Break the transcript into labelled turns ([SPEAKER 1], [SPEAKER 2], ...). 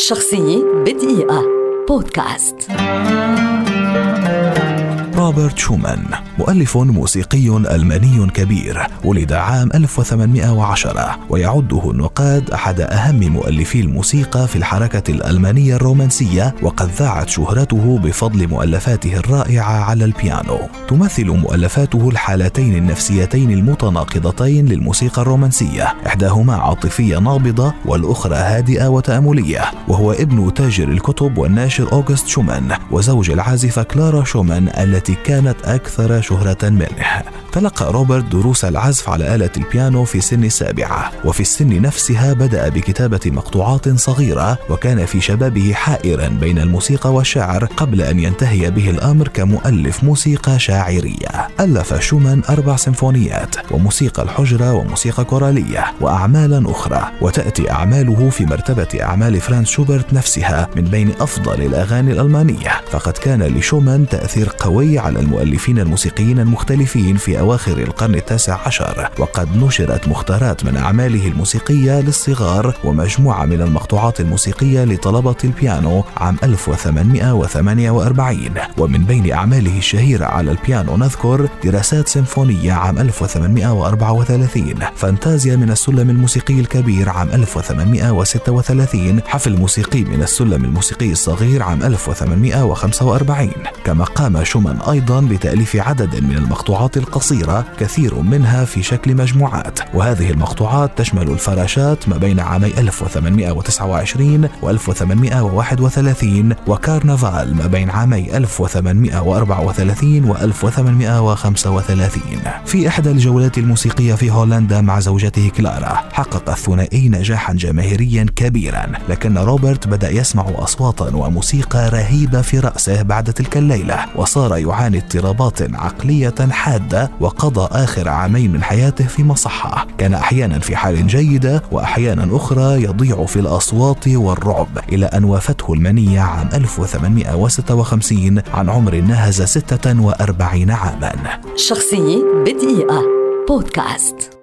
[SPEAKER 1] شخصية بدقيقة. بودكاست.
[SPEAKER 2] روبرت شومان. مؤلف موسيقي ألماني كبير ولد عام 1810 ويعده النقاد أحد أهم مؤلفي الموسيقى في الحركة الألمانية الرومانسية وقد ذاعت شهرته بفضل مؤلفاته الرائعة على البيانو. تمثل مؤلفاته الحالتين النفسيتين المتناقضتين للموسيقى الرومانسية إحداهما عاطفية نابضة والأخرى هادئة وتأملية وهو ابن تاجر الكتب والناشر أوغست شومان وزوج العازفة كلارا شومان التي كانت أكثر شهرة منه تلقى روبرت دروس العزف على آلة البيانو في سن السابعة وفي السن نفسها بدأ بكتابة مقطوعات صغيرة وكان في شبابه حائرا بين الموسيقى والشعر قبل أن ينتهي به الأمر كمؤلف موسيقى شاعرية. ألف شومان أربع سيمفونيات وموسيقى الحجرة وموسيقى كورالية وأعمالا أخرى. وتأتي أعماله في مرتبة أعمال فرانس شوبرت نفسها من بين أفضل الأغاني الألمانية. فقد كان لشومان تأثير قوي على المؤلفين الموسيقيين المختلفين في أواخر القرن التاسع عشر وقد نشرت مختارات من أعماله الموسيقية للصغار ومجموعة من المقطوعات الموسيقية لطلبة البيانو عام 1848 ومن بين أعماله الشهيرة على البيانو نذكر دراسات سيمفونية عام 1834 فانتازيا من السلم الموسيقي الكبير عام 1836 حفل موسيقي من السلم الموسيقي الصغير عام 1845 كما قام شومان أيضا بتأليف عدد من المقطوعات القصيرة. قصيرة كثير منها في شكل مجموعات وهذه المقطوعات تشمل الفراشات ما بين عامي 1829 و 1831 وكارنفال ما بين عامي 1834 و 1835 في إحدى الجولات الموسيقية في هولندا مع زوجته كلارا حقق الثنائي نجاحا جماهيريا كبيرا لكن روبرت بدأ يسمع أصواتا وموسيقى رهيبة في رأسه بعد تلك الليلة وصار يعاني اضطرابات عقلية حادة وقضى آخر عامين من حياته في مصحة كان أحيانا في حال جيدة وأحيانا أخرى يضيع في الأصوات والرعب. إلى أن وافته المنية عام 1856 عن عمر ناهز 46 عاما.
[SPEAKER 1] شخصية بدقيقة. بودكاست.